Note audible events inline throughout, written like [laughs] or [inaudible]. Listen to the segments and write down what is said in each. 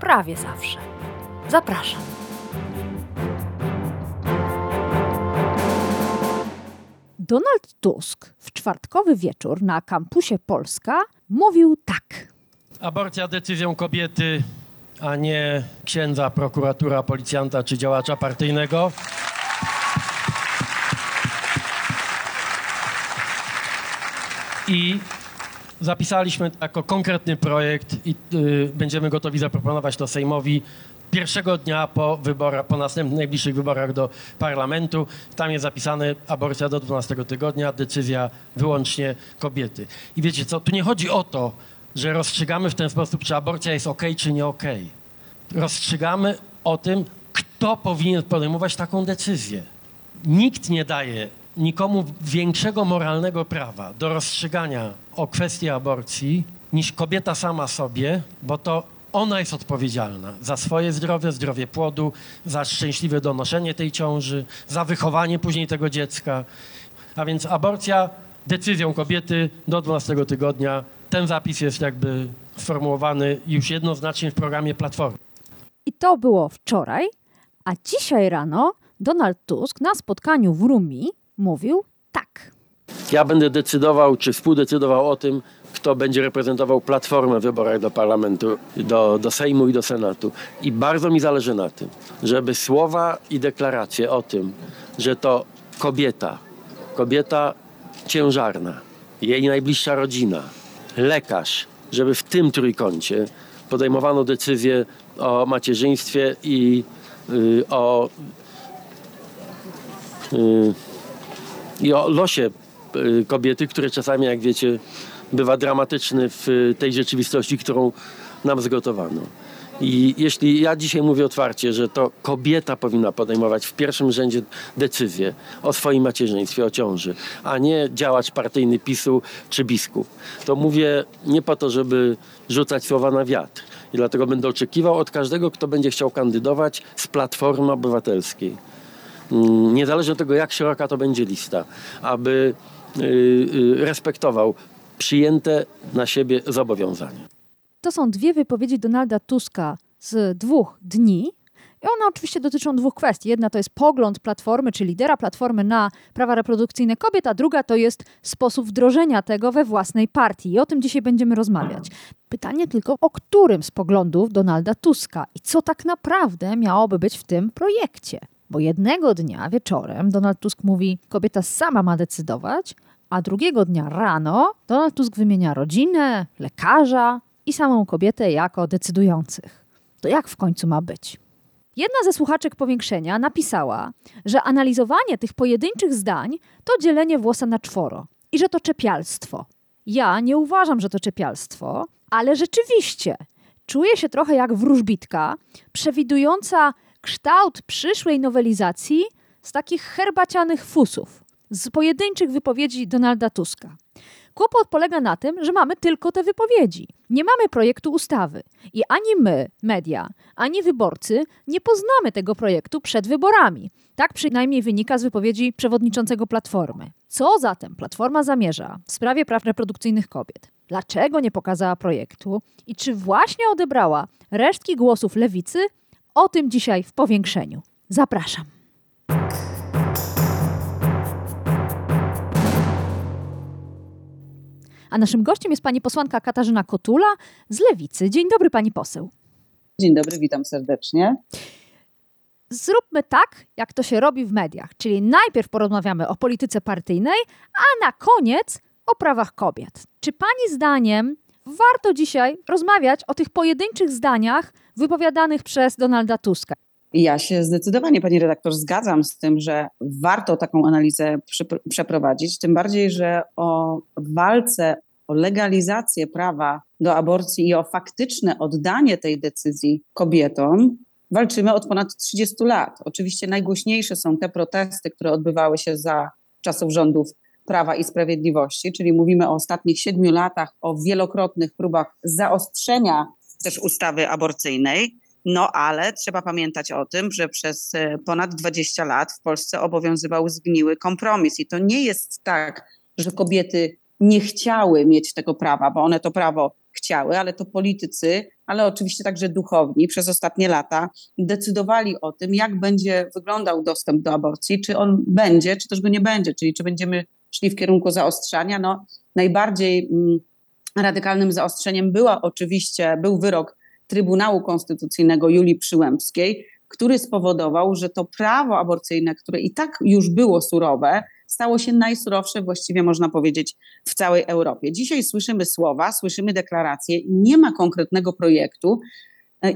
prawie zawsze. Zapraszam. Donald Tusk w czwartkowy wieczór na kampusie Polska mówił tak. Aborcja decyzją kobiety, a nie księdza, prokuratura, policjanta czy działacza partyjnego. I zapisaliśmy jako konkretny projekt i y, będziemy gotowi zaproponować to Sejmowi pierwszego dnia po wyborach, po następnych najbliższych wyborach do parlamentu. Tam jest zapisane aborcja do 12 tygodnia, decyzja wyłącznie kobiety. I wiecie co, tu nie chodzi o to, że rozstrzygamy w ten sposób, czy aborcja jest ok, czy nie ok. Rozstrzygamy o tym, kto powinien podejmować taką decyzję. Nikt nie daje nikomu większego moralnego prawa do rozstrzygania o kwestii aborcji niż kobieta sama sobie, bo to ona jest odpowiedzialna za swoje zdrowie, zdrowie płodu, za szczęśliwe donoszenie tej ciąży, za wychowanie później tego dziecka. A więc aborcja decyzją kobiety do 12 tygodnia. Ten zapis jest jakby sformułowany już jednoznacznie w programie Platformy. I to było wczoraj, a dzisiaj rano Donald Tusk na spotkaniu w Rumi mówił tak. Ja będę decydował, czy współdecydował o tym, kto będzie reprezentował Platformę w wyborach do parlamentu, do, do Sejmu i do Senatu. I bardzo mi zależy na tym, żeby słowa i deklaracje o tym, że to kobieta, kobieta ciężarna, jej najbliższa rodzina, lekarz, żeby w tym trójkącie podejmowano decyzję o macierzyństwie i y, o, y, i o losie y, kobiety, który czasami, jak wiecie, bywa dramatyczny w tej rzeczywistości, którą nam zgotowano. I jeśli ja dzisiaj mówię otwarcie, że to kobieta powinna podejmować w pierwszym rzędzie decyzję o swoim macierzyństwie, o ciąży, a nie działacz partyjny PiSu czy biskup, to mówię nie po to, żeby rzucać słowa na wiatr. I dlatego będę oczekiwał od każdego, kto będzie chciał kandydować z Platformy Obywatelskiej. Mm, Niezależnie od tego, jak szeroka to będzie lista, aby y, y, respektował przyjęte na siebie zobowiązania. To są dwie wypowiedzi Donalda Tuska z dwóch dni. I one oczywiście dotyczą dwóch kwestii. Jedna to jest pogląd Platformy, czy lidera Platformy na prawa reprodukcyjne kobiet, a druga to jest sposób wdrożenia tego we własnej partii. I o tym dzisiaj będziemy rozmawiać. Pytanie tylko, o którym z poglądów Donalda Tuska i co tak naprawdę miałoby być w tym projekcie. Bo jednego dnia wieczorem Donald Tusk mówi, kobieta sama ma decydować, a drugiego dnia rano Donald Tusk wymienia rodzinę, lekarza i samą kobietę jako decydujących. To jak w końcu ma być? Jedna ze słuchaczek powiększenia napisała, że analizowanie tych pojedynczych zdań to dzielenie włosa na czworo i że to czepialstwo. Ja nie uważam, że to czepialstwo, ale rzeczywiście czuję się trochę jak wróżbitka przewidująca kształt przyszłej nowelizacji z takich herbacianych fusów, z pojedynczych wypowiedzi Donalda Tuska. Kłopot polega na tym, że mamy tylko te wypowiedzi. Nie mamy projektu ustawy. I ani my, media, ani wyborcy nie poznamy tego projektu przed wyborami. Tak przynajmniej wynika z wypowiedzi przewodniczącego Platformy. Co zatem Platforma zamierza w sprawie praw reprodukcyjnych kobiet? Dlaczego nie pokazała projektu? I czy właśnie odebrała resztki głosów lewicy? O tym dzisiaj w powiększeniu. Zapraszam. A naszym gościem jest pani posłanka Katarzyna Kotula z Lewicy. Dzień dobry, pani poseł. Dzień dobry, witam serdecznie. Zróbmy tak, jak to się robi w mediach, czyli najpierw porozmawiamy o polityce partyjnej, a na koniec o prawach kobiet. Czy pani zdaniem warto dzisiaj rozmawiać o tych pojedynczych zdaniach wypowiadanych przez Donalda Tuska? Ja się zdecydowanie, pani redaktor, zgadzam z tym, że warto taką analizę przeprowadzić, tym bardziej, że o walce o legalizację prawa do aborcji i o faktyczne oddanie tej decyzji kobietom, walczymy od ponad 30 lat. Oczywiście najgłośniejsze są te protesty, które odbywały się za czasów rządów Prawa i Sprawiedliwości, czyli mówimy o ostatnich siedmiu latach, o wielokrotnych próbach zaostrzenia też ustawy aborcyjnej. No ale trzeba pamiętać o tym, że przez e, ponad 20 lat w Polsce obowiązywał zgniły kompromis. I to nie jest tak, że kobiety nie chciały mieć tego prawa, bo one to prawo chciały, ale to politycy, ale oczywiście także duchowni przez ostatnie lata decydowali o tym, jak będzie wyglądał dostęp do aborcji, czy on będzie, czy też go nie będzie, czyli czy będziemy szli w kierunku zaostrzania. No, najbardziej mm, radykalnym zaostrzeniem była oczywiście, był wyrok Trybunału Konstytucyjnego Julii Przyłębskiej, który spowodował, że to prawo aborcyjne, które i tak już było surowe, stało się najsurowsze, właściwie można powiedzieć, w całej Europie. Dzisiaj słyszymy słowa, słyszymy deklaracje, nie ma konkretnego projektu.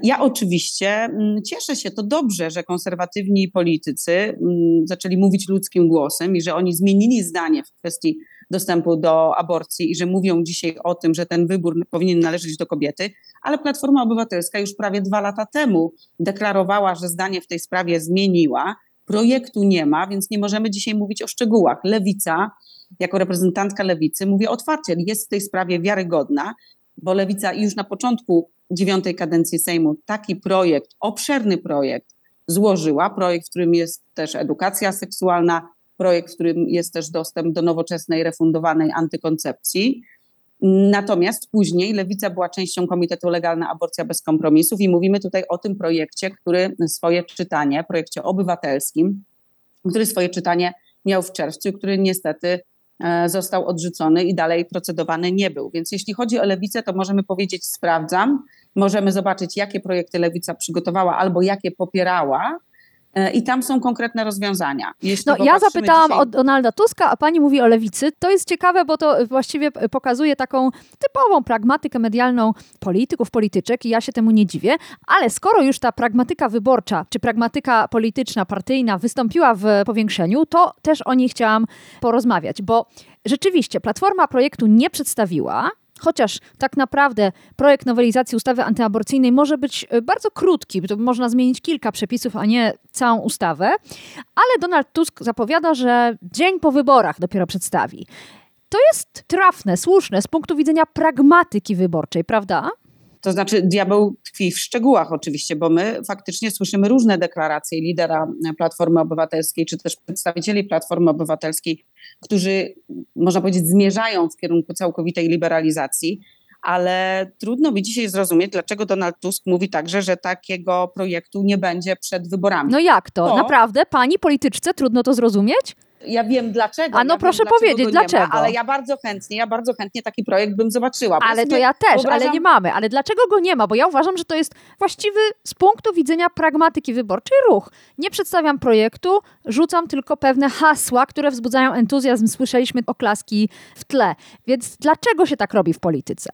Ja oczywiście mm, cieszę się, to dobrze, że konserwatywni politycy mm, zaczęli mówić ludzkim głosem i że oni zmienili zdanie w kwestii dostępu do aborcji i że mówią dzisiaj o tym, że ten wybór powinien należeć do kobiety, ale Platforma Obywatelska już prawie dwa lata temu deklarowała, że zdanie w tej sprawie zmieniła. Projektu nie ma, więc nie możemy dzisiaj mówić o szczegółach. Lewica, jako reprezentantka lewicy, mówię otwarcie, jest w tej sprawie wiarygodna, bo lewica już na początku dziewiątej kadencji Sejmu taki projekt, obszerny projekt złożyła, projekt, w którym jest też edukacja seksualna, projekt, w którym jest też dostęp do nowoczesnej, refundowanej antykoncepcji. Natomiast później Lewica była częścią Komitetu Legalna Aborcja bez kompromisów i mówimy tutaj o tym projekcie, który swoje czytanie, projekcie obywatelskim, który swoje czytanie miał w czerwcu, który niestety e, został odrzucony i dalej procedowany nie był. Więc jeśli chodzi o lewicę, to możemy powiedzieć sprawdzam, możemy zobaczyć jakie projekty lewica przygotowała albo jakie popierała, E, I tam są konkretne rozwiązania. Jeśli no, ja zapytałam dzisiaj... o Donalda Tuska, a pani mówi o lewicy. To jest ciekawe, bo to właściwie pokazuje taką typową pragmatykę medialną polityków, polityczek i ja się temu nie dziwię. Ale skoro już ta pragmatyka wyborcza, czy pragmatyka polityczna, partyjna wystąpiła w powiększeniu, to też o niej chciałam porozmawiać, bo rzeczywiście Platforma projektu nie przedstawiła, chociaż tak naprawdę projekt nowelizacji ustawy antyaborcyjnej może być e, bardzo krótki, to można zmienić kilka przepisów, a nie całą ustawę, ale Donald Tusk zapowiada, że dzień po wyborach dopiero przedstawi. To jest trafne, słuszne z punktu widzenia pragmatyki wyborczej, prawda? To znaczy, diabeł tkwi w szczegółach oczywiście, bo my faktycznie słyszymy różne deklaracje lidera Platformy Obywatelskiej, czy też przedstawicieli Platformy Obywatelskiej, którzy, można powiedzieć, zmierzają w kierunku całkowitej liberalizacji ale trudno mi dzisiaj zrozumieć, dlaczego Donald Tusk mówi także, że takiego projektu nie będzie przed wyborami. No jak to? to Naprawdę? Pani polityczce trudno to zrozumieć? Ja wiem dlaczego. A no ja proszę wiem, powiedzieć, dlaczego? Ma, ale ja bardzo chętnie, ja bardzo chętnie taki projekt bym zobaczyła. Ale to ja też, wyobrażam... ale nie mamy. Ale dlaczego go nie ma? Bo ja uważam, że to jest właściwy z punktu widzenia pragmatyki wyborczej ruch. Nie przedstawiam projektu, rzucam tylko pewne hasła, które wzbudzają entuzjazm. Słyszeliśmy oklaski w tle. Więc dlaczego się tak robi w polityce?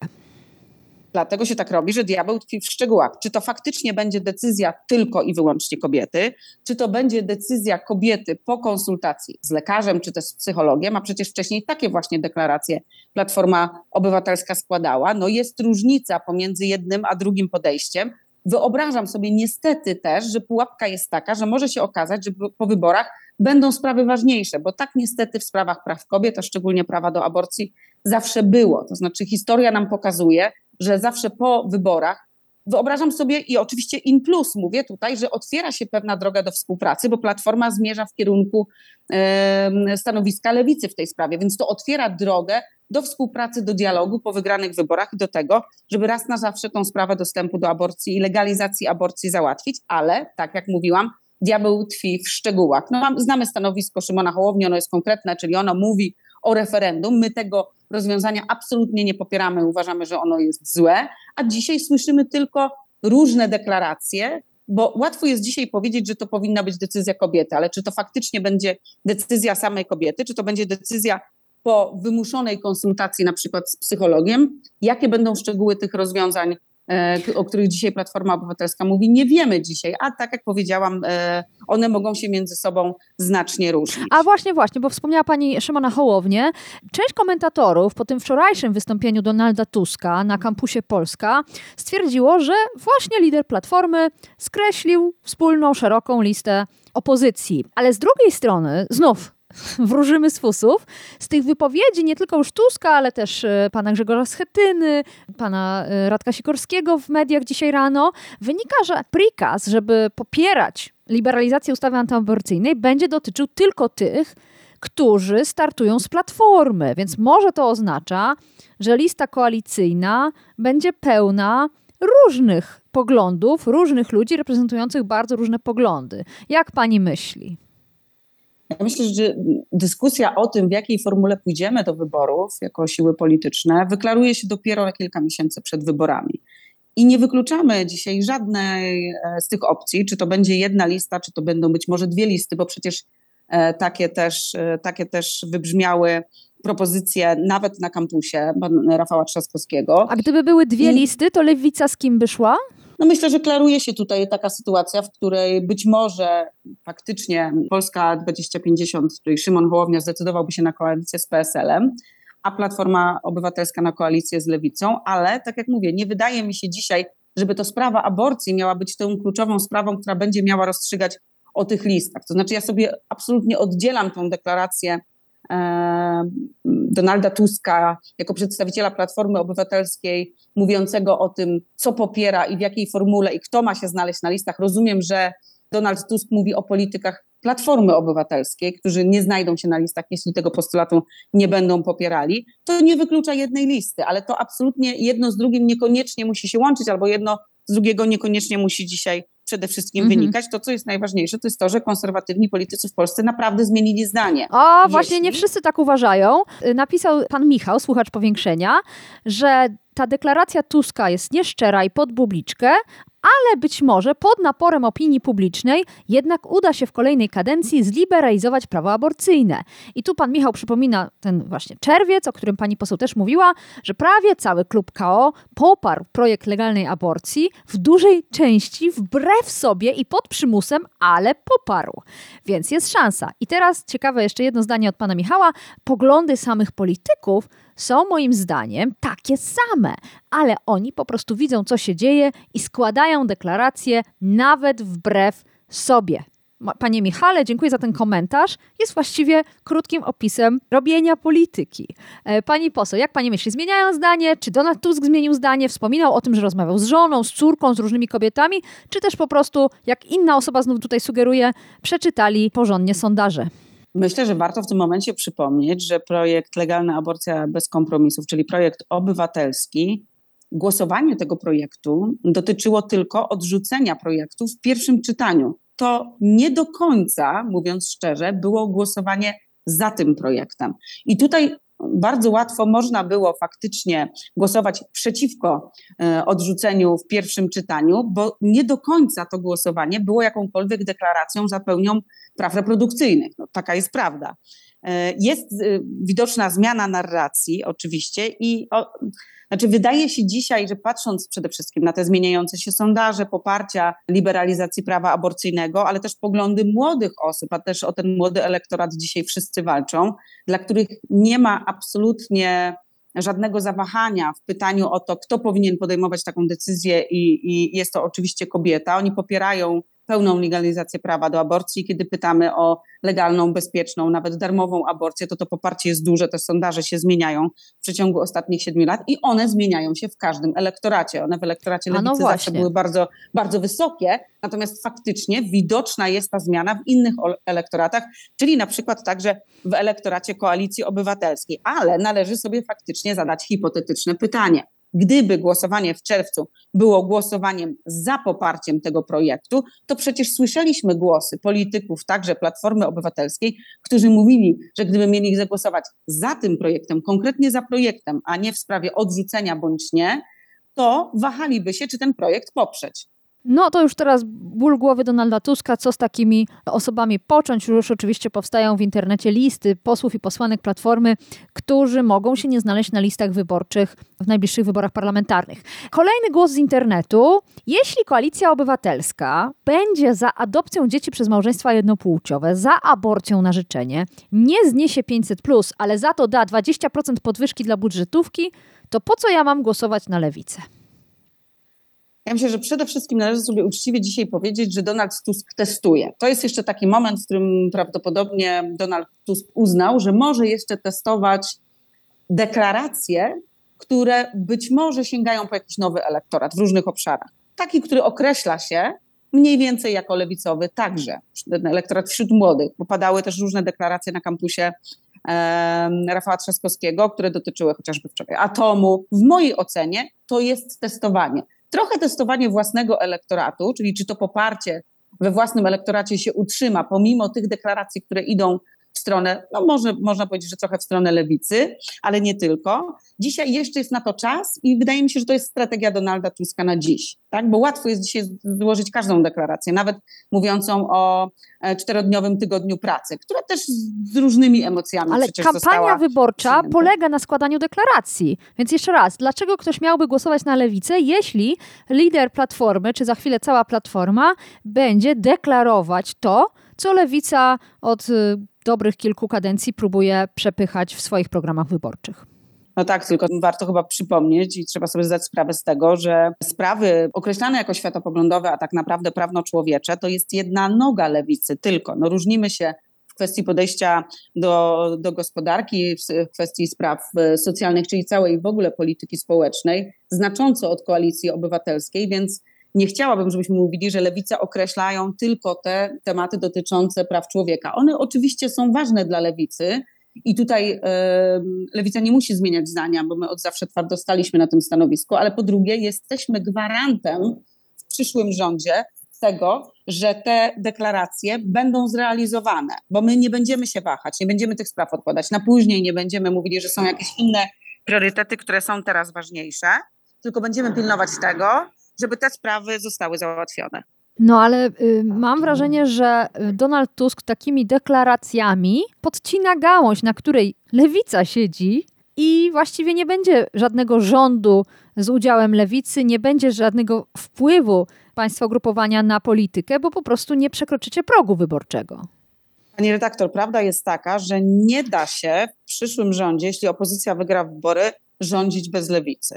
Dlatego się tak robi, że diabeł tkwi w szczegółach. Czy to faktycznie będzie decyzja tylko i wyłącznie kobiety, czy to będzie decyzja kobiety po konsultacji z lekarzem, czy też z psychologiem, a przecież wcześniej takie właśnie deklaracje Platforma Obywatelska składała. No jest różnica pomiędzy jednym a drugim podejściem. Wyobrażam sobie niestety też, że pułapka jest taka, że może się okazać, że po wyborach będą sprawy ważniejsze, bo tak niestety w sprawach praw kobiet, a szczególnie prawa do aborcji, zawsze było. To znaczy, historia nam pokazuje, że zawsze po wyborach Wyobrażam sobie i oczywiście in plus mówię tutaj, że otwiera się pewna droga do współpracy, bo Platforma zmierza w kierunku e, stanowiska lewicy w tej sprawie, więc to otwiera drogę do współpracy, do dialogu po wygranych wyborach i do tego, żeby raz na zawsze tą sprawę dostępu do aborcji i legalizacji aborcji załatwić, ale tak jak mówiłam, diabeł tkwi w szczegółach. No, znamy stanowisko Szymona Hołowni, ono jest konkretne, czyli ono mówi o referendum. My tego rozwiązania absolutnie nie popieramy, uważamy, że ono jest złe, a dzisiaj słyszymy tylko różne deklaracje, bo łatwo jest dzisiaj powiedzieć, że to powinna być decyzja kobiety, ale czy to faktycznie będzie decyzja samej kobiety, czy to będzie decyzja po wymuszonej konsultacji na przykład z psychologiem, jakie będą szczegóły tych rozwiązań o których dzisiaj Platforma Obywatelska mówi, nie wiemy dzisiaj, a tak jak powiedziałam, e, one mogą się między sobą znacznie różnić. A właśnie, właśnie, bo wspomniała pani Szymona Hołownię. Część komentatorów po tym wczorajszym wystąpieniu Donalda Tuska na kampusie Polska stwierdziło, że właśnie lider Platformy skreślił wspólną, szeroką listę opozycji. Ale z drugiej strony, znów wróżymy z fusów, z tych wypowiedzi nie tylko już Tuska, ale też e, pana Grzegorza Schetyny, pana e, Radka Sikorskiego w mediach dzisiaj rano, wynika, że prikaz, żeby popierać liberalizację ustawy antyaborcyjnej, będzie dotyczył tylko tych, którzy startują z platformy. Więc może to oznacza, że lista koalicyjna będzie pełna różnych poglądów, różnych ludzi reprezentujących bardzo różne poglądy. Jak pani myśli? Ja myślę, że dyskusja o tym, w jakiej formule pójdziemy do wyborów jako siły polityczne, wyklaruje się dopiero na kilka miesięcy przed wyborami. I nie wykluczamy dzisiaj żadnej e, z tych opcji, czy to będzie jedna lista, czy to będą być może dwie listy, bo przecież e, takie też, e, takie też wybrzmiały propozycje nawet na kampusie Rafała Trzaskowskiego. A gdyby były dwie I- listy, to lewica z kim by szła? No myślę, że klaruje się tutaj taka sytuacja, w której być może faktycznie Polska 2050, w której Szymon Hołownia zdecydowałby się na koalicję z PSL-em, a Platforma Obywatelska na koalicję z Lewicą, ale tak jak mówię, nie wydaje mi się dzisiaj, żeby to sprawa aborcji miała być tą kluczową sprawą, która będzie miała rozstrzygać o tych listach. To znaczy ja sobie absolutnie oddzielam tą deklarację Donalda Tuska jako przedstawiciela Platformy Obywatelskiej mówiącego o tym, co popiera i w jakiej formule i kto ma się znaleźć na listach. Rozumiem, że Donald Tusk mówi o politykach Platformy Obywatelskiej, którzy nie znajdą się na listach, jeśli tego postulatu nie będą popierali. To nie wyklucza jednej listy, ale to absolutnie jedno z drugim niekoniecznie musi się łączyć, albo jedno z drugiego niekoniecznie musi dzisiaj przede wszystkim Mhm. wynikać. To, co jest najważniejsze, to jest to, że konserwatywni politycy w Polsce naprawdę zmienili zdanie. O, właśnie Jeśli- nie wszyscy tak uważają. Y, Napisał pan Michał, słuchacz powiększenia, że ta deklaracja Tuska jest nieszczera i pod bubliczkę, ale być może pod naporem opinii publicznej jednak uda się w kolejnej kadencji zliberalizować prawo aborcyjne. I tu pan Michał przypomina ten właśnie czerwiec, o którym pani poseł też mówiła, że prawie cały klub KO poparł projekt legalnej aborcji w dużej części wbrew sobie i pod przymusem, ale poparł. Więc jest szansa. I teraz ciekawe jeszcze jedno zdanie od pana Michała. Poglądy samych polityków są moim zdaniem takie same, ale oni po prostu widzą, co się dzieje i składają deklaracje nawet wbrew sobie. Panie Michale, dziękuję za ten komentarz. Jest właściwie krótkim opisem robienia polityki. E, Pani poseł, jak pani myśli, zmieniają zdanie? Czy Donald Tusk zmienił zdanie? Wspominał o tym, że rozmawiał z żoną, z córką, z różnymi kobietami? Czy też po prostu, jak inna osoba znów tutaj sugeruje, przeczytali porządnie sondaże? Myślę, że warto w tym momencie przypomnieć, że projekt Legalna Aborcja bez kompromisów, czyli projekt obywatelski, głosowanie tego projektu dotyczyło tylko odrzucenia projektu w pierwszym czytaniu. To nie do końca, mówiąc szczerze, było głosowanie za tym projektem. I tutaj bardzo łatwo można było faktycznie głosować przeciwko e, odrzuceniu w pierwszym czytaniu, bo nie do końca to głosowanie było jakąkolwiek deklaracją za pełnią praw reprodukcyjnych. No, taka jest prawda. E, Jest e, widoczna zmiana narracji, oczywiście, i o, znaczy wydaje się dzisiaj, że patrząc przede wszystkim na te zmieniające się sondaże, poparcia liberalizacji prawa aborcyjnego, ale też poglądy młodych osób, a też o ten młody elektorat dzisiaj wszyscy walczą, dla których nie ma absolutnie żadnego zawahania w pytaniu o to, kto powinien podejmować taką decyzję i, i jest to oczywiście kobieta. Oni popierają pełną legalizację prawa do aborcji. Kiedy pytamy o legalną, bezpieczną, nawet darmową aborcję, to to poparcie jest duże, te sondaże się zmieniają w przeciągu ostatnich siedmiu lat i one zmieniają się w każdym elektoracie. One w elektoracie no lewicy zawsze właśnie. były bardzo, bardzo wysokie, natomiast faktycznie widoczna jest ta zmiana w innych elektoratach, czyli na przykład także w elektoracie koalicji obywatelskiej. Ale należy sobie faktycznie zadać hipotetyczne pytanie. Gdyby głosowanie w czerwcu było głosowaniem za poparciem tego projektu, to przecież słyszeliśmy głosy polityków, także Platformy Obywatelskiej, którzy mówili, że gdyby mieli zagłosować za tym projektem, konkretnie za projektem, a nie w sprawie odrzucenia bądź nie, to wahaliby się, czy ten projekt poprzeć. No to już teraz ból głowy Donalda Tuska, co z takimi osobami począć. Już oczywiście powstają w internecie listy posłów i posłanek Platformy, którzy mogą się nie znaleźć na listach wyborczych w najbliższych wyborach parlamentarnych. Kolejny głos z internetu. Jeśli Koalicja Obywatelska będzie za adopcją dzieci przez małżeństwa jednopłciowe, za aborcją na życzenie, nie zniesie 500+, ale za to da 20% podwyżki dla budżetówki, to po co ja mam głosować na lewicę? Ja myślę, że przede wszystkim należy sobie uczciwie dzisiaj powiedzieć, że Donald Tusk testuje. To jest jeszcze taki moment, w którym prawdopodobnie Donald Tusk uznał, że może jeszcze testować deklaracje, które być może sięgają po jakiś nowy elektorat w różnych obszarach. Taki, który określa się mniej więcej jako lewicowy także, elektorat wśród młodych, bo padały też różne deklaracje na kampusie Rafała Trzaskowskiego, które dotyczyły chociażby wczoraj atomu. W mojej ocenie to jest testowanie trochę testowanie własnego elektoratu, czyli czy to poparcie we własnym elektoracie się utrzyma, pomimo tych deklaracji, które idą w stronę, no może, można powiedzieć, że trochę w stronę lewicy, ale nie tylko. Dzisiaj jeszcze jest na to czas i wydaje mi się, że to jest strategia Donalda Tuska na dziś, tak? bo łatwo jest dzisiaj złożyć każdą deklarację, nawet mówiącą o e, czterodniowym tygodniu pracy, która też z różnymi emocjami Ale kampania wyborcza przyjęta. polega na składaniu deklaracji. Więc jeszcze raz, dlaczego ktoś miałby głosować na lewicę, jeśli lider Platformy, czy za chwilę cała Platforma będzie deklarować to, co lewica od y, dobrych kilku kadencji próbuje przepychać w swoich programach wyborczych. No tak, tylko warto chyba przypomnieć i trzeba sobie zdać sprawę z tego, że sprawy określane jako światopoglądowe, a tak naprawdę prawno-człowiecze, to jest jedna noga lewicy tylko. No różnimy się w kwestii podejścia do, do gospodarki, w kwestii spraw e, socjalnych, czyli całej w ogóle polityki społecznej, znacząco od koalicji obywatelskiej, więc nie chciałabym, żebyśmy mówili, że lewica określają tylko te tematy dotyczące praw człowieka. One oczywiście są ważne dla lewicy. I tutaj lewica nie musi zmieniać zdania, bo my od zawsze twardo staliśmy na tym stanowisku, ale po drugie, jesteśmy gwarantem w przyszłym rządzie tego, że te deklaracje będą zrealizowane, bo my nie będziemy się wahać, nie będziemy tych spraw odkładać na później, nie będziemy mówili, że są jakieś inne priorytety, które są teraz ważniejsze, tylko będziemy pilnować tego, żeby te sprawy zostały załatwione. No ale y, mam wrażenie, że y, Donald Tusk takimi deklaracjami podcina gałąź, na której lewica siedzi i właściwie nie będzie żadnego rządu z udziałem lewicy, nie będzie żadnego wpływu państwa ugrupowania na politykę, bo po prostu nie przekroczycie progu wyborczego. Pani redaktor, prawda jest taka, że nie da się w przyszłym rządzie, jeśli opozycja wygra wybory, rządzić bez lewicy.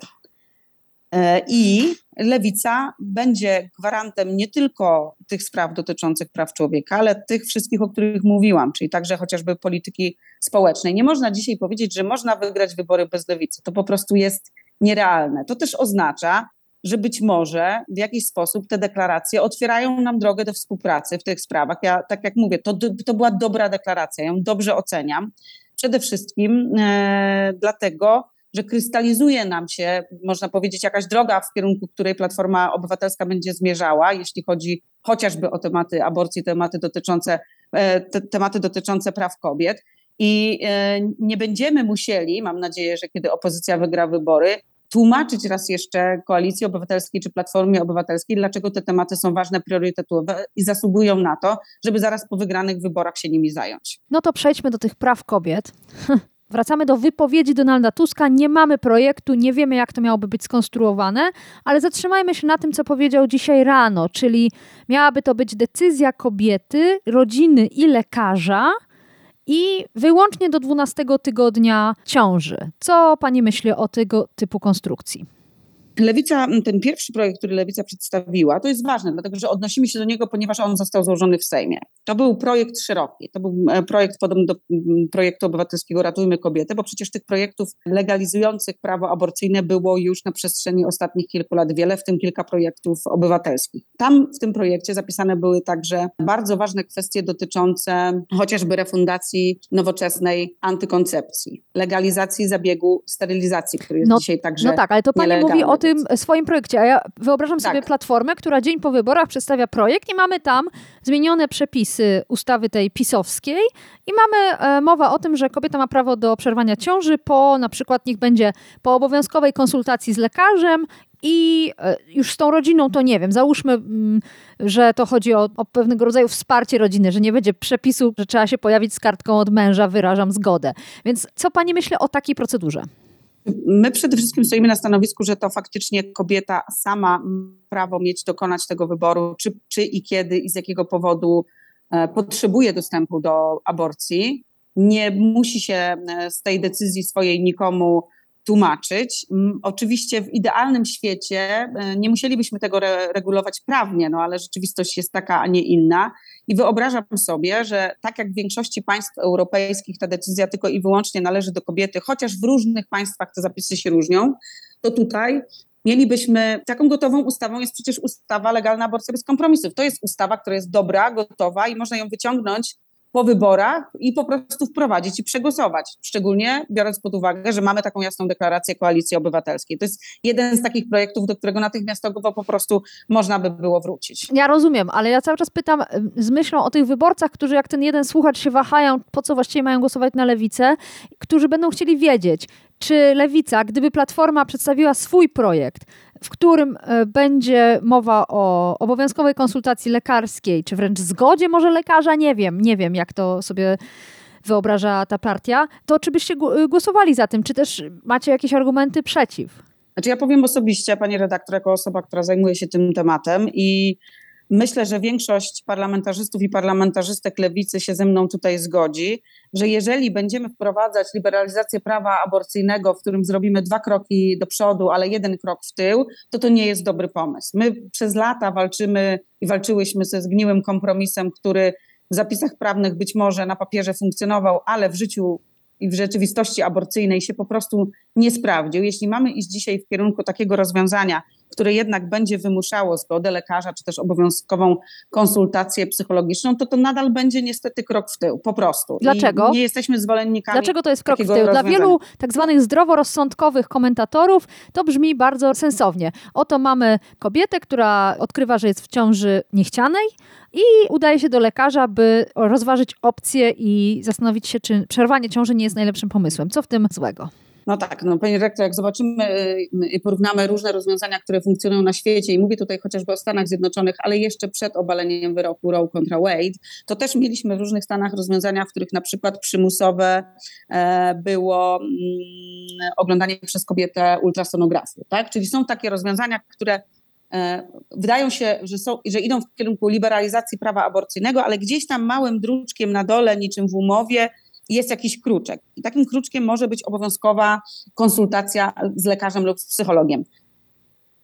E, I lewica będzie gwarantem nie tylko tych spraw dotyczących praw człowieka, ale tych wszystkich, o których mówiłam, czyli także chociażby polityki społecznej. Nie można dzisiaj powiedzieć, że można wygrać wybory bez lewicy. To po prostu jest nierealne. To też oznacza, że być może w jakiś sposób te deklaracje otwierają nam drogę do współpracy w tych sprawach. Ja, tak jak mówię, to, to była dobra deklaracja, ją dobrze oceniam. Przede wszystkim e, dlatego, że krystalizuje nam się, można powiedzieć, jakaś droga, w kierunku której Platforma Obywatelska będzie zmierzała, jeśli chodzi chociażby o tematy aborcji, tematy dotyczące, e, te, tematy dotyczące praw kobiet. I e, nie będziemy musieli, mam nadzieję, że kiedy opozycja wygra wybory, tłumaczyć raz jeszcze Koalicji Obywatelskiej czy Platformie Obywatelskiej, dlaczego te tematy są ważne, priorytetowe i zasługują na to, żeby zaraz po wygranych wyborach się nimi zająć. No to przejdźmy do tych praw kobiet. [laughs] Wracamy do wypowiedzi Donalda Tuska. Nie mamy projektu, nie wiemy, jak to miałoby być skonstruowane, ale zatrzymajmy się na tym, co powiedział dzisiaj rano, czyli miałaby to być decyzja kobiety, rodziny i lekarza i wyłącznie do 12 tygodnia ciąży. Co pani myśli o tego typu konstrukcji? Lewica, ten pierwszy projekt, który Lewica przedstawiła, to jest ważne, dlatego że odnosimy się do niego, ponieważ on został złożony w Sejmie. To był projekt szeroki, to był e, projekt podobny do projektu obywatelskiego Ratujmy Kobietę, bo przecież tych projektów legalizujących prawo aborcyjne było już na przestrzeni ostatnich kilku lat wiele, w tym kilka projektów obywatelskich. Tam w tym projekcie zapisane były także bardzo ważne kwestie dotyczące chociażby refundacji nowoczesnej antykoncepcji, legalizacji zabiegu sterylizacji, który jest no, dzisiaj także No tak, ale to pani mówi o tym swoim projekcie, a ja wyobrażam tak. sobie platformę, która dzień po wyborach przedstawia projekt i mamy tam zmienione przepisy ustawy tej pisowskiej i mamy e, mowa o tym, że kobieta ma prawo do przerwania ciąży po na przykład niech będzie po obowiązkowej konsultacji z lekarzem i e, już z tą rodziną to nie wiem, załóżmy, mm, że to chodzi o, o pewnego rodzaju wsparcie rodziny, że nie będzie przepisu, że trzeba się pojawić z kartką od męża, wyrażam zgodę. Więc co pani myśli o takiej procedurze? My przede wszystkim stoimy na stanowisku, że to faktycznie kobieta sama ma prawo mieć, dokonać tego wyboru, czy, czy i kiedy i z jakiego powodu e, potrzebuje dostępu do aborcji. Nie musi się e, z tej decyzji swojej nikomu tłumaczyć. Oczywiście w idealnym świecie e, nie musielibyśmy tego re regulować prawnie, no ale rzeczywistość jest taka, a nie inna. I wyobrażam sobie, że tak jak w większości państw europejskich ta decyzja tylko i wyłącznie należy do kobiety, chociaż w różnych państwach te zapisy się różnią, to tutaj mielibyśmy taką gotową ustawą, jest przecież ustawa legalna aborcja bez kompromisów. To jest ustawa, która jest dobra, gotowa i można ją wyciągnąć po wyborach i po prostu wprowadzić i przegłosować. Szczególnie biorąc pod uwagę, że mamy taką jasną deklarację Koalicji Obywatelskiej. To jest jeden z takich projektów, do którego natychmiastowo po prostu można by było wrócić. Ja rozumiem, ale ja cały czas pytam z myślą o tych wyborcach, którzy jak ten jeden słuchacz się wahają, po co właściwie mają głosować na lewicę, którzy będą chcieli wiedzieć, czy lewica, gdyby Platforma przedstawiła swój projekt, w którym e, będzie mowa o obowiązkowej konsultacji lekarskiej, czy wręcz zgodzie może lekarza, nie wiem, nie wiem jak to sobie wyobraża ta partia, to czy byście gł- głosowali za tym, czy też macie jakieś argumenty przeciw? Znaczy ja powiem osobiście, pani redaktor, jako osoba, która zajmuje się tym tematem i myślę, że większość parlamentarzystów i parlamentarzystek lewicy się ze mną tutaj zgodzi, że jeżeli będziemy wprowadzać liberalizację prawa aborcyjnego, w którym zrobimy dwa kroki do przodu, ale jeden krok w tył, to to nie jest dobry pomysł. My przez lata walczymy i walczyłyśmy ze zgniłym kompromisem, który w zapisach prawnych być może na papierze funkcjonował, ale w życiu i w rzeczywistości aborcyjnej się po prostu nie sprawdził. Jeśli mamy iść dzisiaj w kierunku takiego rozwiązania, które jednak będzie wymuszało zgodę lekarza, czy też obowiązkową konsultację psychologiczną, to to nadal będzie niestety krok w tył, po prostu. Dlaczego? I nie jesteśmy zwolennikami Dlaczego to jest krok w tył? Dla wielu tak zwanych zdroworozsądkowych komentatorów to brzmi bardzo sensownie. Oto mamy kobietę, która odkrywa, że jest w ciąży niechcianej i udaje się do lekarza, by rozważyć opcję i zastanowić się, czy przerwanie ciąży nie jest najlepszym pomysłem. Co w tym złego? No tak, no panie rektor, jak zobaczymy y, i porównamy różne rozwiązania, które funkcjonują na świecie i mówię tutaj chociażby o Stanach Zjednoczonych, ale jeszcze przed obaleniem wyroku Roe kontra Wade, to też mieliśmy w różnych stanach rozwiązania, w których na przykład przymusowe e, było mm, oglądanie przez kobietę ultrasonografii, tak? Czyli są takie rozwiązania, które e, wydają się, że, są, że idą w kierunku liberalizacji prawa aborcyjnego, ale gdzieś tam małym druczkiem na dole, niczym w umowie, jest jakiś kruczek. I takim kruczkiem może być obowiązkowa konsultacja z lekarzem lub z psychologiem.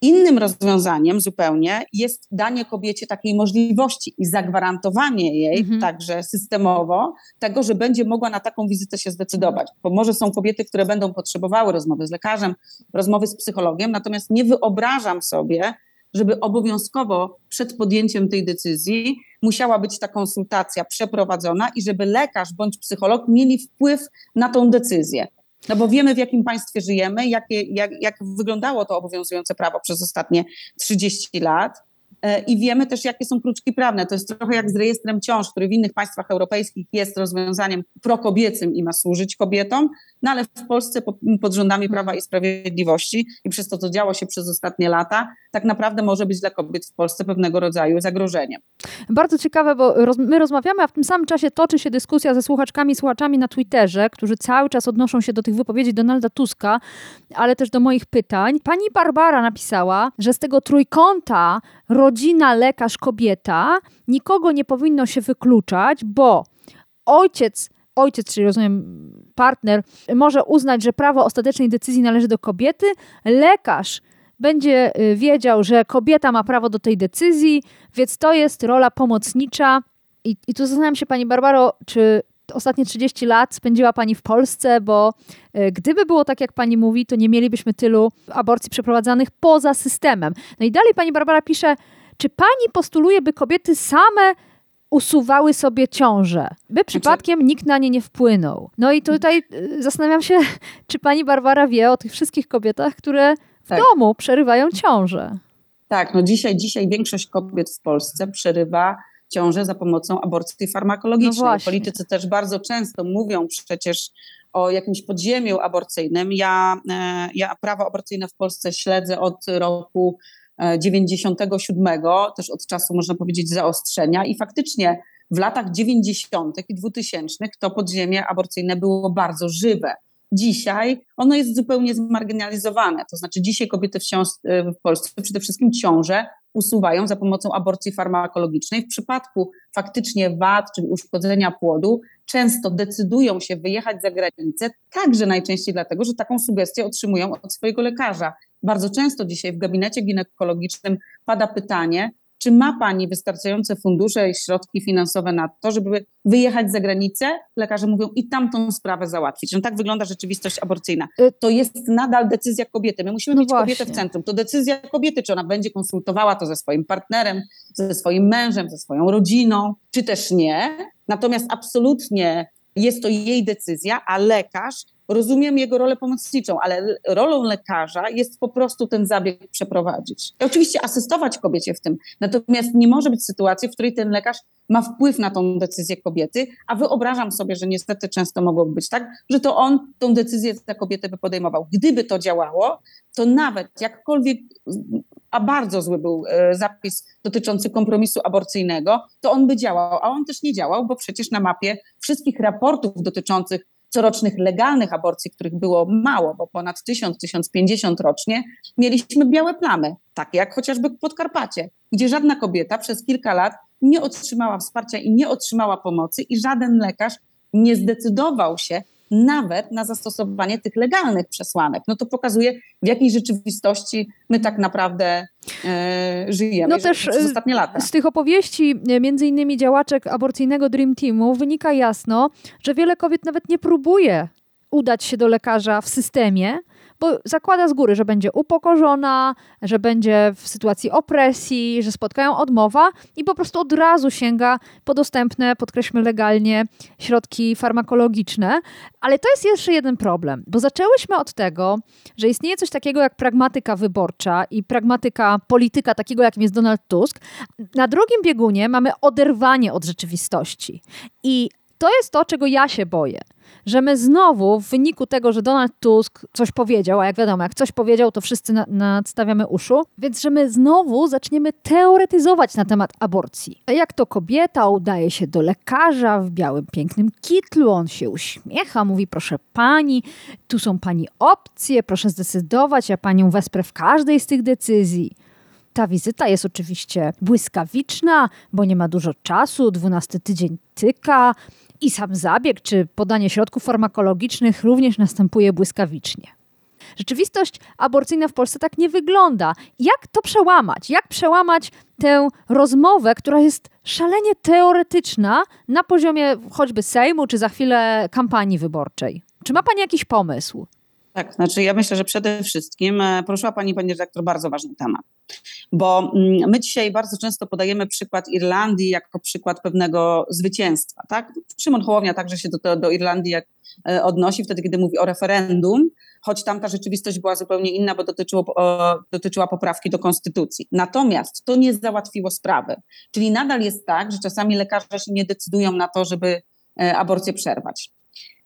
Innym rozwiązaniem zupełnie jest danie kobiecie takiej możliwości i zagwarantowanie jej Mhm. także systemowo tego, że będzie mogła na taką wizytę się zdecydować. Bo może są kobiety, które będą potrzebowały rozmowy z lekarzem, rozmowy z psychologiem, natomiast nie wyobrażam sobie, żeby obowiązkowo przed podjęciem tej decyzji musiała być ta konsultacja przeprowadzona i żeby lekarz bądź psycholog mieli wpływ na tą decyzję. No bo wiemy, w jakim państwie żyjemy, jakie, jak, jak wyglądało to obowiązujące prawo przez ostatnie 30 lat. E, I wiemy też, jakie są kruczki prawne. To jest trochę jak z rejestrem ciąż, który w innych państwach europejskich jest rozwiązaniem prokobiecym i ma służyć kobietom, no ale w Polsce po- pod rządami Prawa i Sprawiedliwości i przez to, co działo się przez ostatnie lata, tak naprawdę może być dla kobiet w Polsce pewnego rodzaju zagrożeniem. Bardzo ciekawe, bo my rozmawiamy, a w tym samym czasie toczy się dyskusja ze słuchaczkami i słuchaczami na Twitterze, którzy cały czas odnoszą się do tych wypowiedzi Donalda Tuska, ale też do moich pytań. Pani Barbara napisała, że z tego trójkąta rodzina, lekarz, kobieta nikogo nie powinno się wykluczać, bo ojciec, ojciec, czyli rozumiem partner, może uznać, że prawo ostatecznej decyzji należy do kobiety, lekarz będzie y, wiedział, że kobieta ma prawo do tej decyzji, więc to jest rola pomocnicza. I, i tu zastanawiam się, Pani Barbaro, czy ostatnie 30 lat spędziła Pani w Polsce, bo y, gdyby było tak, jak Pani mówi, to nie mielibyśmy tylu aborcji przeprowadzanych poza systemem. No i dalej Pani Barbara pisze, czy Pani postuluje, by kobiety same usuwały sobie ciążę, by przypadkiem nikt na nie nie wpłynął. No i tutaj y, zastanawiam się, czy pani Barbara wie o tych wszystkich kobietach, które w Tak. domu przerywają ciążę. Tak, no dzisiaj, dzisiaj większość kobiet w Polsce przerywa ciążę za pomocą aborcji No farmakologicznej. właśnie. Politycy też bardzo często mówią przecież o jakimś podziemiu aborcyjnym. Ja, e, ja prawo aborcyjne w Polsce śledzę od roku e, 97, też od czasu, można powiedzieć, zaostrzenia i faktycznie w latach 90. i 2000 to podziemie aborcyjne było bardzo żywe. Dzisiaj ono jest zupełnie zmarginalizowane. To znaczy, dzisiaj kobiety wciąż e, w Polsce przede wszystkim ciąże usuwają za pomocą aborcji farmakologicznej. W przypadku faktycznie wad czy uszkodzenia płodu, często decydują się wyjechać za granicę, także najczęściej dlatego, że taką sugestię otrzymują od swojego lekarza. Bardzo często dzisiaj w gabinecie ginekologicznym pada pytanie, czy ma Pani wystarczające fundusze i środki finansowe na to, żeby wyjechać za granicę? Lekarze mówią i tamtą sprawę załatwić. No tak wygląda rzeczywistość aborcyjna. Y- To jest nadal decyzja kobiety. My musimy No mieć kobietę w właśnie. centrum. To decyzja kobiety, czy ona będzie konsultowała to ze swoim partnerem, ze swoim mężem, ze swoją rodziną, czy też nie. Natomiast absolutnie jest to jej decyzja, a lekarz, rozumiem jego rolę pomocniczą, ale rolą lekarza jest po prostu ten zabieg przeprowadzić. I oczywiście asystować kobiecie w tym. Natomiast nie może być sytuacji, w której ten lekarz ma wpływ na tą decyzję kobiety, a wyobrażam sobie, że niestety często mogłoby być tak, że to on tą decyzję za kobietę by podejmował. Gdyby to działało, to nawet jakkolwiek, a bardzo zły był e, zapis dotyczący kompromisu aborcyjnego, to on by działał, a on też nie działał, bo przecież na mapie wszystkich raportów dotyczących corocznych legalnych aborcji, których było mało, bo ponad 1000-1050 rocznie, mieliśmy białe plamy, takie jak chociażby Podkarpacie, gdzie żadna kobieta przez kilka lat nie otrzymała wsparcia i nie otrzymała pomocy i żaden lekarz nie zdecydował się nawet na zastosowanie tych legalnych przesłanek. No to pokazuje, w jakiej rzeczywistości my tak naprawdę e, żyjemy No też, przez y, ostatnie lata. Z tych opowieści, e, między innymi działaczek aborcyjnego Dream Teamu, wynika jasno, że wiele kobiet nawet nie próbuje udać się do lekarza w systemie, bo zakłada z góry, że będzie upokorzona, że będzie w sytuacji opresji, że spotkają odmowa i po prostu od razu sięga po dostępne, podkreślmy legalnie, środki farmakologiczne. Ale to jest jeszcze jeden problem, bo zaczęłyśmy od tego, że istnieje coś takiego jak pragmatyka wyborcza i pragmatyka polityka, takiego jakim jest Donald Tusk. Na drugim biegunie mamy oderwanie od rzeczywistości. I to jest to, czego ja się boję. Że my znowu w wyniku tego, że Donald Tusk coś powiedział, a jak wiadomo, jak coś powiedział, to wszyscy na, nadstawiamy uszu, więc że my znowu zaczniemy teoretyzować na temat aborcji. Jak to kobieta udaje się do lekarza w białym, pięknym kitlu, on się uśmiecha, mówi proszę pani, tu są pani opcje, proszę zdecydować, ja panią wesprę w każdej z tych decyzji. Ta wizyta jest oczywiście błyskawiczna, bo nie ma dużo czasu, 12 tydzień tyka i sam zabieg czy podanie środków farmakologicznych również następuje błyskawicznie. Rzeczywistość aborcyjna w Polsce tak nie wygląda. Jak to przełamać? Jak przełamać tę rozmowę, która jest szalenie teoretyczna na poziomie choćby Sejmu, czy za chwilę kampanii wyborczej? Czy ma Pani jakiś pomysł? Tak, znaczy ja myślę, że przede wszystkim e, poruszyła Pani, Pani redaktor, bardzo ważny temat. Bo mm, my dzisiaj bardzo często podajemy przykład Irlandii jako przykład pewnego zwycięstwa. Tak? Szymon Hołownia także się do, do Irlandii e, odnosi wtedy, kiedy mówi o referendum, choć tamta rzeczywistość była zupełnie inna, bo dotyczyło, dotyczyła poprawki do konstytucji. Natomiast to nie załatwiło sprawy. Czyli nadal jest tak, że czasami lekarze się nie decydują na to, żeby e, aborcję przerwać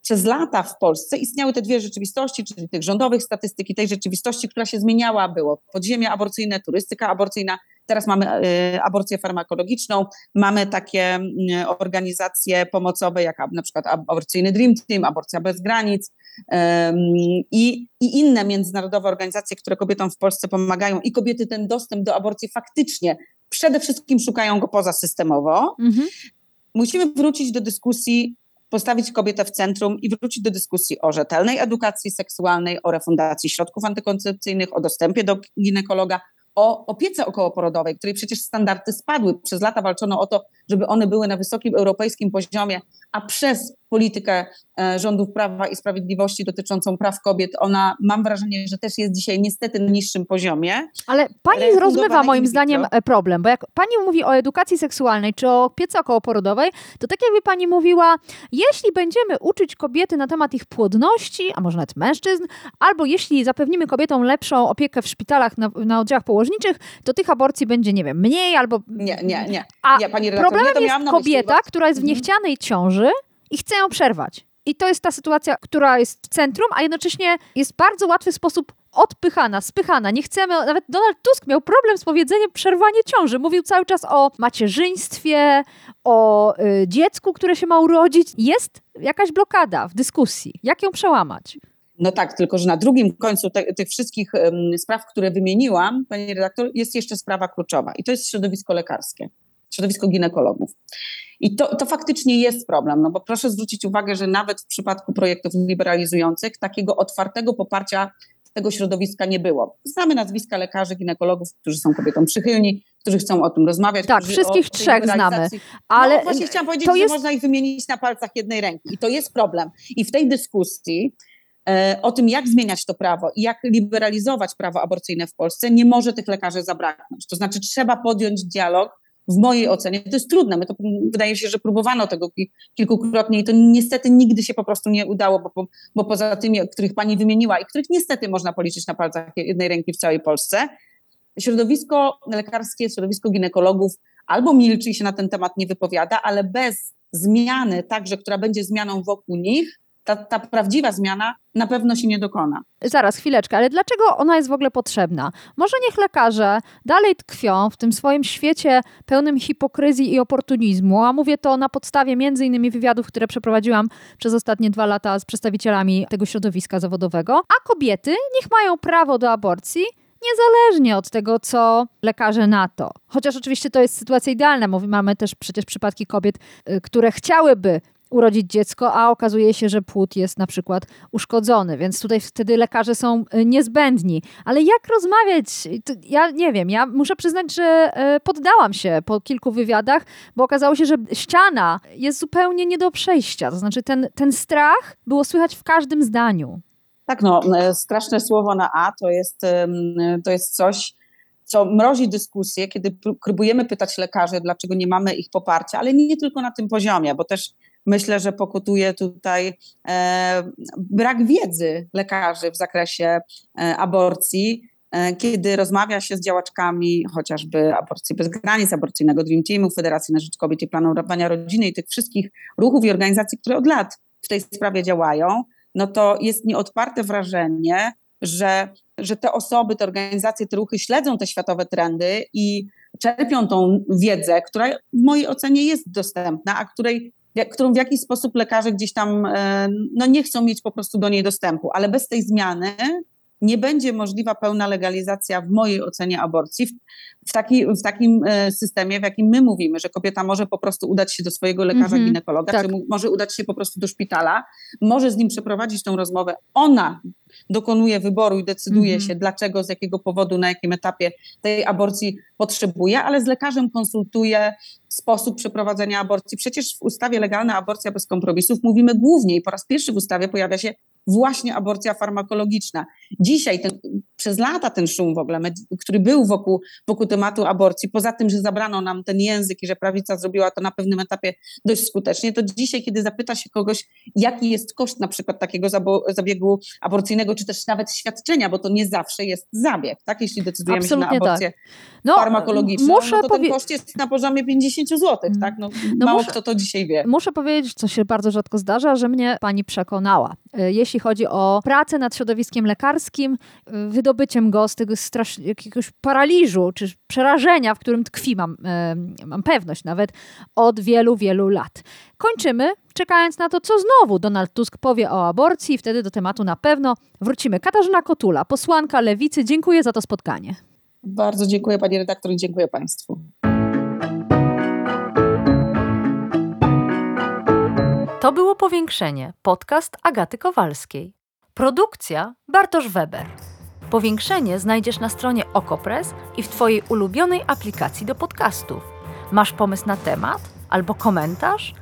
przez lata w Polsce istniały te dwie rzeczywistości, czyli tych rządowych statystyk i tej rzeczywistości, która się zmieniała. Było podziemie aborcyjne, turystyka aborcyjna. Teraz mamy e, aborcję farmakologiczną, mamy takie organizacje pomocowe, jak na przykład aborcyjny Dream Team, Aborcja Bez Granic i, i inne międzynarodowe organizacje, które kobietom w Polsce pomagają i kobiety ten dostęp do aborcji faktycznie przede wszystkim szukają go pozasystemowo. Mhm. Musimy wrócić do dyskusji postawić kobietę w centrum i wrócić do dyskusji o rzetelnej edukacji seksualnej, o refundacji środków antykoncepcyjnych, o dostępie do ginekologa, o opiece okołoporodowej, której przecież standardy spadły. Przez lata walczono o to, żeby one były na wysokim europejskim poziomie, a przez politykę e, rządów Prawa i Sprawiedliwości dotyczącą praw kobiet, ona mam wrażenie, że też jest dzisiaj niestety na niższym poziomie. Ale pani rozmywa moim zdaniem e, problem, bo jak pani mówi o edukacji seksualnej czy o opiece okołoporodowej, to tak jakby pani mówiła, jeśli będziemy uczyć kobiety na temat ich płodności, a może nawet mężczyzn, albo jeśli zapewnimy kobietom lepszą opiekę w szpitalach na, na oddziałach położniczych, to tych aborcji będzie, nie wiem, mniej albo... Nie, nie, nie. A nie, pani redaktor, problemem nie jest myśli, kobieta, bo- która jest w Mhm. niechcianej ciąży i chce ją przerwać. I to jest ta sytuacja, która jest w centrum, a jednocześnie jest w bardzo łatwy sposób odpychana, spychana. Nie chcemy, nawet Donald Tusk miał problem z powiedzeniem przerwanie ciąży. Mówił cały czas o macierzyństwie, o y, dziecku, które się ma urodzić. Jest jakaś blokada w dyskusji. Jak ją przełamać? No tak, tylko że na drugim końcu te, tych wszystkich um, spraw, które wymieniłam, pani redaktor, jest jeszcze sprawa kluczowa i to jest środowisko lekarskie, środowisko ginekologów. I to, to faktycznie jest problem, no bo proszę zwrócić uwagę, że nawet w przypadku projektów liberalizujących takiego otwartego poparcia tego środowiska nie było. Znamy nazwiska lekarzy, ginekologów, którzy są kobietom przychylni, którzy chcą o tym rozmawiać. Tak, wszystkich trzech znamy. No, Ale no, właśnie chciałam powiedzieć, to że jest... można ich wymienić na palcach jednej ręki i to jest problem. I w tej dyskusji e, o tym, jak zmieniać to prawo i jak liberalizować prawo aborcyjne w Polsce, nie może tych lekarzy zabraknąć. To znaczy trzeba podjąć dialog, w mojej ocenie, to jest trudne, my to wydaje się, że próbowano tego kilkukrotnie i to niestety nigdy się po prostu nie udało, bo, bo poza tymi, których pani wymieniła i których niestety można policzyć na palcach jednej ręki w całej Polsce, środowisko lekarskie, środowisko ginekologów albo milczy i się na ten temat nie wypowiada, ale bez zmiany, także która będzie zmianą wokół nich, ta, ta prawdziwa zmiana na pewno się nie dokona. Zaraz, chwileczkę, ale dlaczego ona jest w ogóle potrzebna? Może niech lekarze dalej tkwią w tym swoim świecie pełnym hipokryzji i oportunizmu, a mówię to na podstawie między innymi wywiadów, które przeprowadziłam przez ostatnie dwa lata z przedstawicielami tego środowiska zawodowego, a kobiety niech mają prawo do aborcji, niezależnie od tego, co lekarze na to. Chociaż oczywiście to jest sytuacja idealna, bo mamy też przecież przypadki kobiet, y, które chciałyby urodzić dziecko, a okazuje się, że płód jest na przykład uszkodzony, więc tutaj wtedy lekarze są y, niezbędni. Ale jak rozmawiać? Ja nie wiem, ja muszę przyznać, że y, poddałam się po kilku wywiadach, bo okazało się, że ściana jest zupełnie nie do przejścia. To znaczy ten, ten strach było słychać w każdym zdaniu. Tak, no, e, straszne słowo na A to jest, to jest coś, co mrozi dyskusję, kiedy próbujemy pytać lekarzy, dlaczego nie mamy ich poparcia, ale nie tylko na tym poziomie, bo też myślę, że pokutuje tutaj e, brak wiedzy lekarzy w zakresie e, aborcji. E, kiedy rozmawia się z działaczkami chociażby Aborcji Bez Granic, Aborcyjnego Dream Teamu, Federacji na Rzecz Kobiet i Planowania Rodziny i tych wszystkich ruchów i organizacji, które od lat w tej sprawie działają, no to jest nieodparte wrażenie, że, że te osoby, te organizacje, te ruchy śledzą te światowe trendy i czerpią tą wiedzę, która w mojej ocenie jest dostępna, a której którą w jakiś sposób lekarze gdzieś tam e, no nie chcą mieć po prostu do niej dostępu, ale bez tej zmiany nie będzie możliwa pełna legalizacja w mojej ocenie aborcji w, taki, w takim e, systemie, w jakim my mówimy, że kobieta może po prostu udać się do swojego lekarza mm -hmm, ginekologa, tak. czy może udać się po prostu do szpitala, może z nim przeprowadzić tą rozmowę. Ona dokonuje wyboru i decyduje -hmm. się, dlaczego, z jakiego powodu, na jakim etapie tej aborcji potrzebuje, ale z lekarzem konsultuje sposób przeprowadzenia aborcji. Przecież w ustawie legalna aborcja bez kompromisów mówimy głównie i po raz pierwszy w ustawie pojawia się właśnie aborcja farmakologiczna. Dzisiaj, ten, przez lata ten szum w ogóle, który był wokół, wokół tematu aborcji, poza tym, że zabrano nam ten język i że prawica zrobiła to na pewnym etapie dość skutecznie, to dzisiaj, kiedy zapyta się kogoś, jaki jest koszt na przykład takiego zabiegu aborcyjnego, czy też nawet świadczenia, bo to nie zawsze jest zabieg, tak? Jeśli decydujemy Absolutnie się na aborcję tak. no, farmakologiczną, muszę no to ten koszt jest na poziomie 50 zł, tak? No, No mało muszę- kto to dzisiaj wie. Muszę powiedzieć, co się bardzo rzadko zdarza, że mnie pani przekonała. E, Jeśli chodzi o pracę nad środowiskiem lekarskim, e, wydobyciem go z tego strasz... jakiegoś paraliżu czy przerażenia, w którym tkwi, mam, e, mam pewność nawet, od wielu, wielu lat. Kończymy, czekając na to, co znowu Donald Tusk powie o aborcji. Wtedy do tematu na pewno wrócimy. Katarzyna Kotula, posłanka Lewicy, dziękuję za to spotkanie. Bardzo dziękuję pani redaktor i dziękuję państwu. To było Powiększenie, podcast Agaty Kowalskiej. Produkcja Bartosz Weber. Powiększenie znajdziesz na stronie Okopres i w Twojej ulubionej aplikacji do podcastów. Masz pomysł na temat albo komentarz?